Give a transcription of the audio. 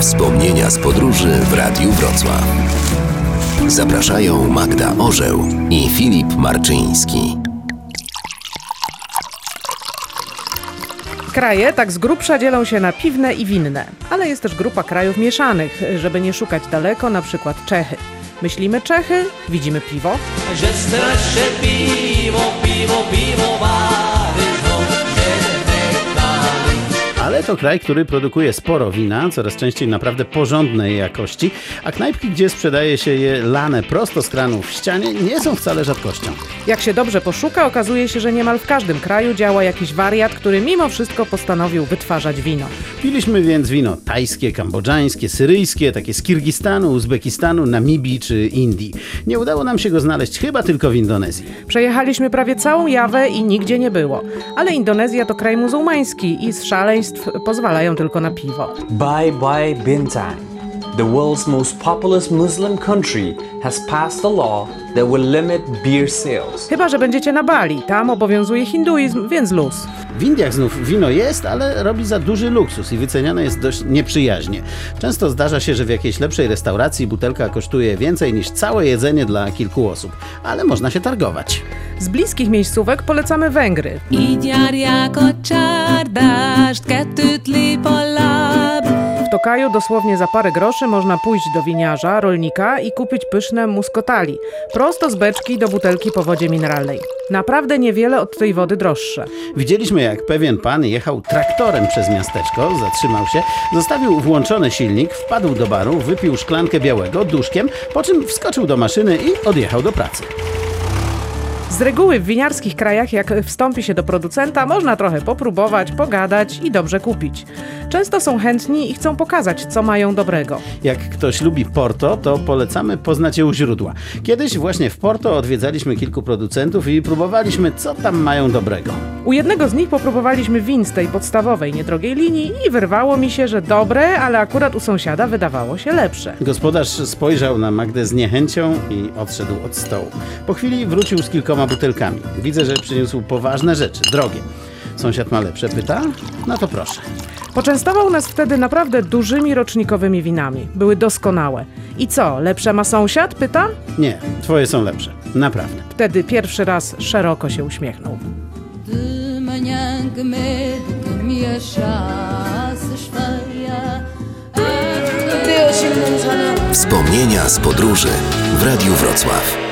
Wspomnienia z podróży w Radiu Wrocław. Zapraszają Magda Orzeł i Filip Marczyński. Kraje tak z grubsza dzielą się na piwne i winne, ale jest też grupa krajów mieszanych, żeby nie szukać daleko, na przykład Czechy. Myślimy Czechy, widzimy piwo, straše pivo, pivo, pivovary znov to kraj, który produkuje sporo wina, coraz częściej naprawdę porządnej jakości, a knajpki, gdzie sprzedaje się je lane prosto z kranu w ścianie, nie są wcale rzadkością. Jak się dobrze poszuka, okazuje się, że niemal w każdym kraju działa jakiś wariat, który mimo wszystko postanowił wytwarzać wino. Piliśmy więc wino tajskie, kambodżańskie, syryjskie, takie z Kirgistanu, Uzbekistanu, Namibii czy Indii. Nie udało nam się go znaleźć chyba tylko w Indonezji. Przejechaliśmy prawie całą Jawę i nigdzie nie było. Ale Indonezja to kraj muzułmański i z szaleństw pozwalają tylko na piwo. Bye bye Bintang. The world's most populous Muslim country has passed a law that will limit beer sales. Chyba, że będziecie na Bali. Tam obowiązuje hinduizm, więc luz. W Indiach znów wino jest, ale robi za duży luksus i wyceniane jest dość nieprzyjaźnie. Często zdarza się, że w jakiejś lepszej restauracji butelka kosztuje więcej niż całe jedzenie dla kilku osób, ale można się targować. Z bliskich miejscówek polecamy Węgry. Így járják a W Tokaju dosłownie za parę groszy można pójść do winiarza, rolnika i kupić pyszne muskotali. Prosto z beczki do butelki po wodzie mineralnej. Naprawdę niewiele od tej wody droższe. Widzieliśmy, jak pewien pan jechał traktorem przez miasteczko, zatrzymał się, zostawił włączony silnik, wpadł do baru, wypił szklankę białego duszkiem, po czym wskoczył do maszyny i odjechał do pracy. Z reguły w winiarskich krajach, jak wstąpi się do producenta, można trochę popróbować, pogadać i dobrze kupić. Często są chętni i chcą pokazać, co mają dobrego. Jak ktoś lubi Porto, to polecamy poznać je u źródła. Kiedyś właśnie w Porto odwiedzaliśmy kilku producentów i próbowaliśmy, co tam mają dobrego. U jednego z nich popróbowaliśmy win z tej podstawowej, niedrogiej linii i wyrwało mi się, że dobre, ale akurat u sąsiada wydawało się lepsze. Gospodarz spojrzał na Magdę z niechęcią i odszedł od stołu. Po chwili wrócił z kilkoma butelkami. Widzę, że przyniósł poważne rzeczy, drogie. Sąsiad ma lepsze, pyta? No to proszę. Poczęstował nas wtedy naprawdę dużymi rocznikowymi winami. Były doskonałe. I co, lepsze ma sąsiad? Pytam. Nie, twoje są lepsze. Naprawdę. Wtedy pierwszy raz szeroko się uśmiechnął. Wspomnienia z podróży w Radiu Wrocław.